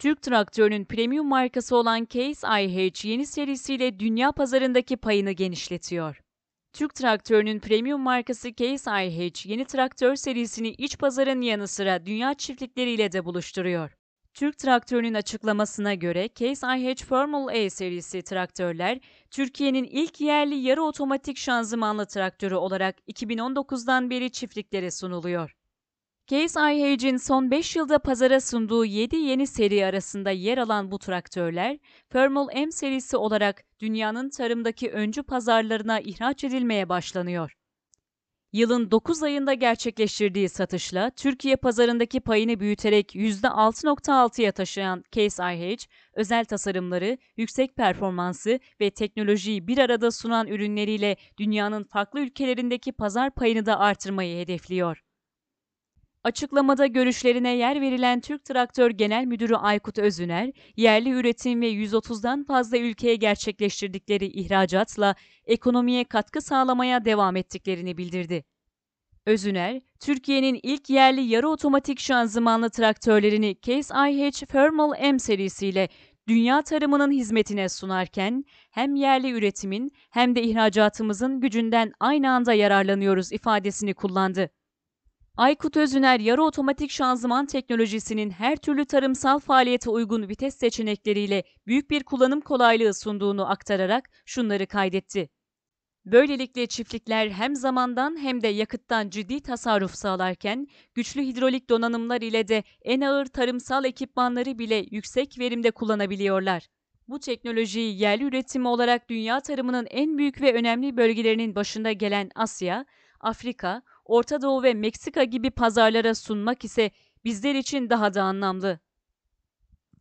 Türk traktörünün premium markası olan Case IH yeni serisiyle dünya pazarındaki payını genişletiyor. Türk traktörünün premium markası Case IH yeni traktör serisini iç pazarın yanı sıra dünya çiftlikleriyle de buluşturuyor. Türk traktörünün açıklamasına göre Case IH Formula E serisi traktörler, Türkiye'nin ilk yerli yarı otomatik şanzımanlı traktörü olarak 2019'dan beri çiftliklere sunuluyor. Case IH'in son 5 yılda pazara sunduğu 7 yeni seri arasında yer alan bu traktörler, Formula M serisi olarak dünyanın tarımdaki öncü pazarlarına ihraç edilmeye başlanıyor. Yılın 9 ayında gerçekleştirdiği satışla Türkiye pazarındaki payını büyüterek %6.6'ya taşıyan Case IH, özel tasarımları, yüksek performansı ve teknolojiyi bir arada sunan ürünleriyle dünyanın farklı ülkelerindeki pazar payını da artırmayı hedefliyor. Açıklamada görüşlerine yer verilen Türk Traktör Genel Müdürü Aykut Özüner, yerli üretim ve 130'dan fazla ülkeye gerçekleştirdikleri ihracatla ekonomiye katkı sağlamaya devam ettiklerini bildirdi. Özüner, Türkiye'nin ilk yerli yarı otomatik şanzımanlı traktörlerini Case IH Thermal M serisiyle dünya tarımının hizmetine sunarken hem yerli üretimin hem de ihracatımızın gücünden aynı anda yararlanıyoruz ifadesini kullandı. Aykut Özüner yarı otomatik şanzıman teknolojisinin her türlü tarımsal faaliyete uygun vites seçenekleriyle büyük bir kullanım kolaylığı sunduğunu aktararak şunları kaydetti. Böylelikle çiftlikler hem zamandan hem de yakıttan ciddi tasarruf sağlarken güçlü hidrolik donanımlar ile de en ağır tarımsal ekipmanları bile yüksek verimde kullanabiliyorlar. Bu teknolojiyi yerli üretimi olarak dünya tarımının en büyük ve önemli bölgelerinin başında gelen Asya, Afrika, Orta Doğu ve Meksika gibi pazarlara sunmak ise bizler için daha da anlamlı.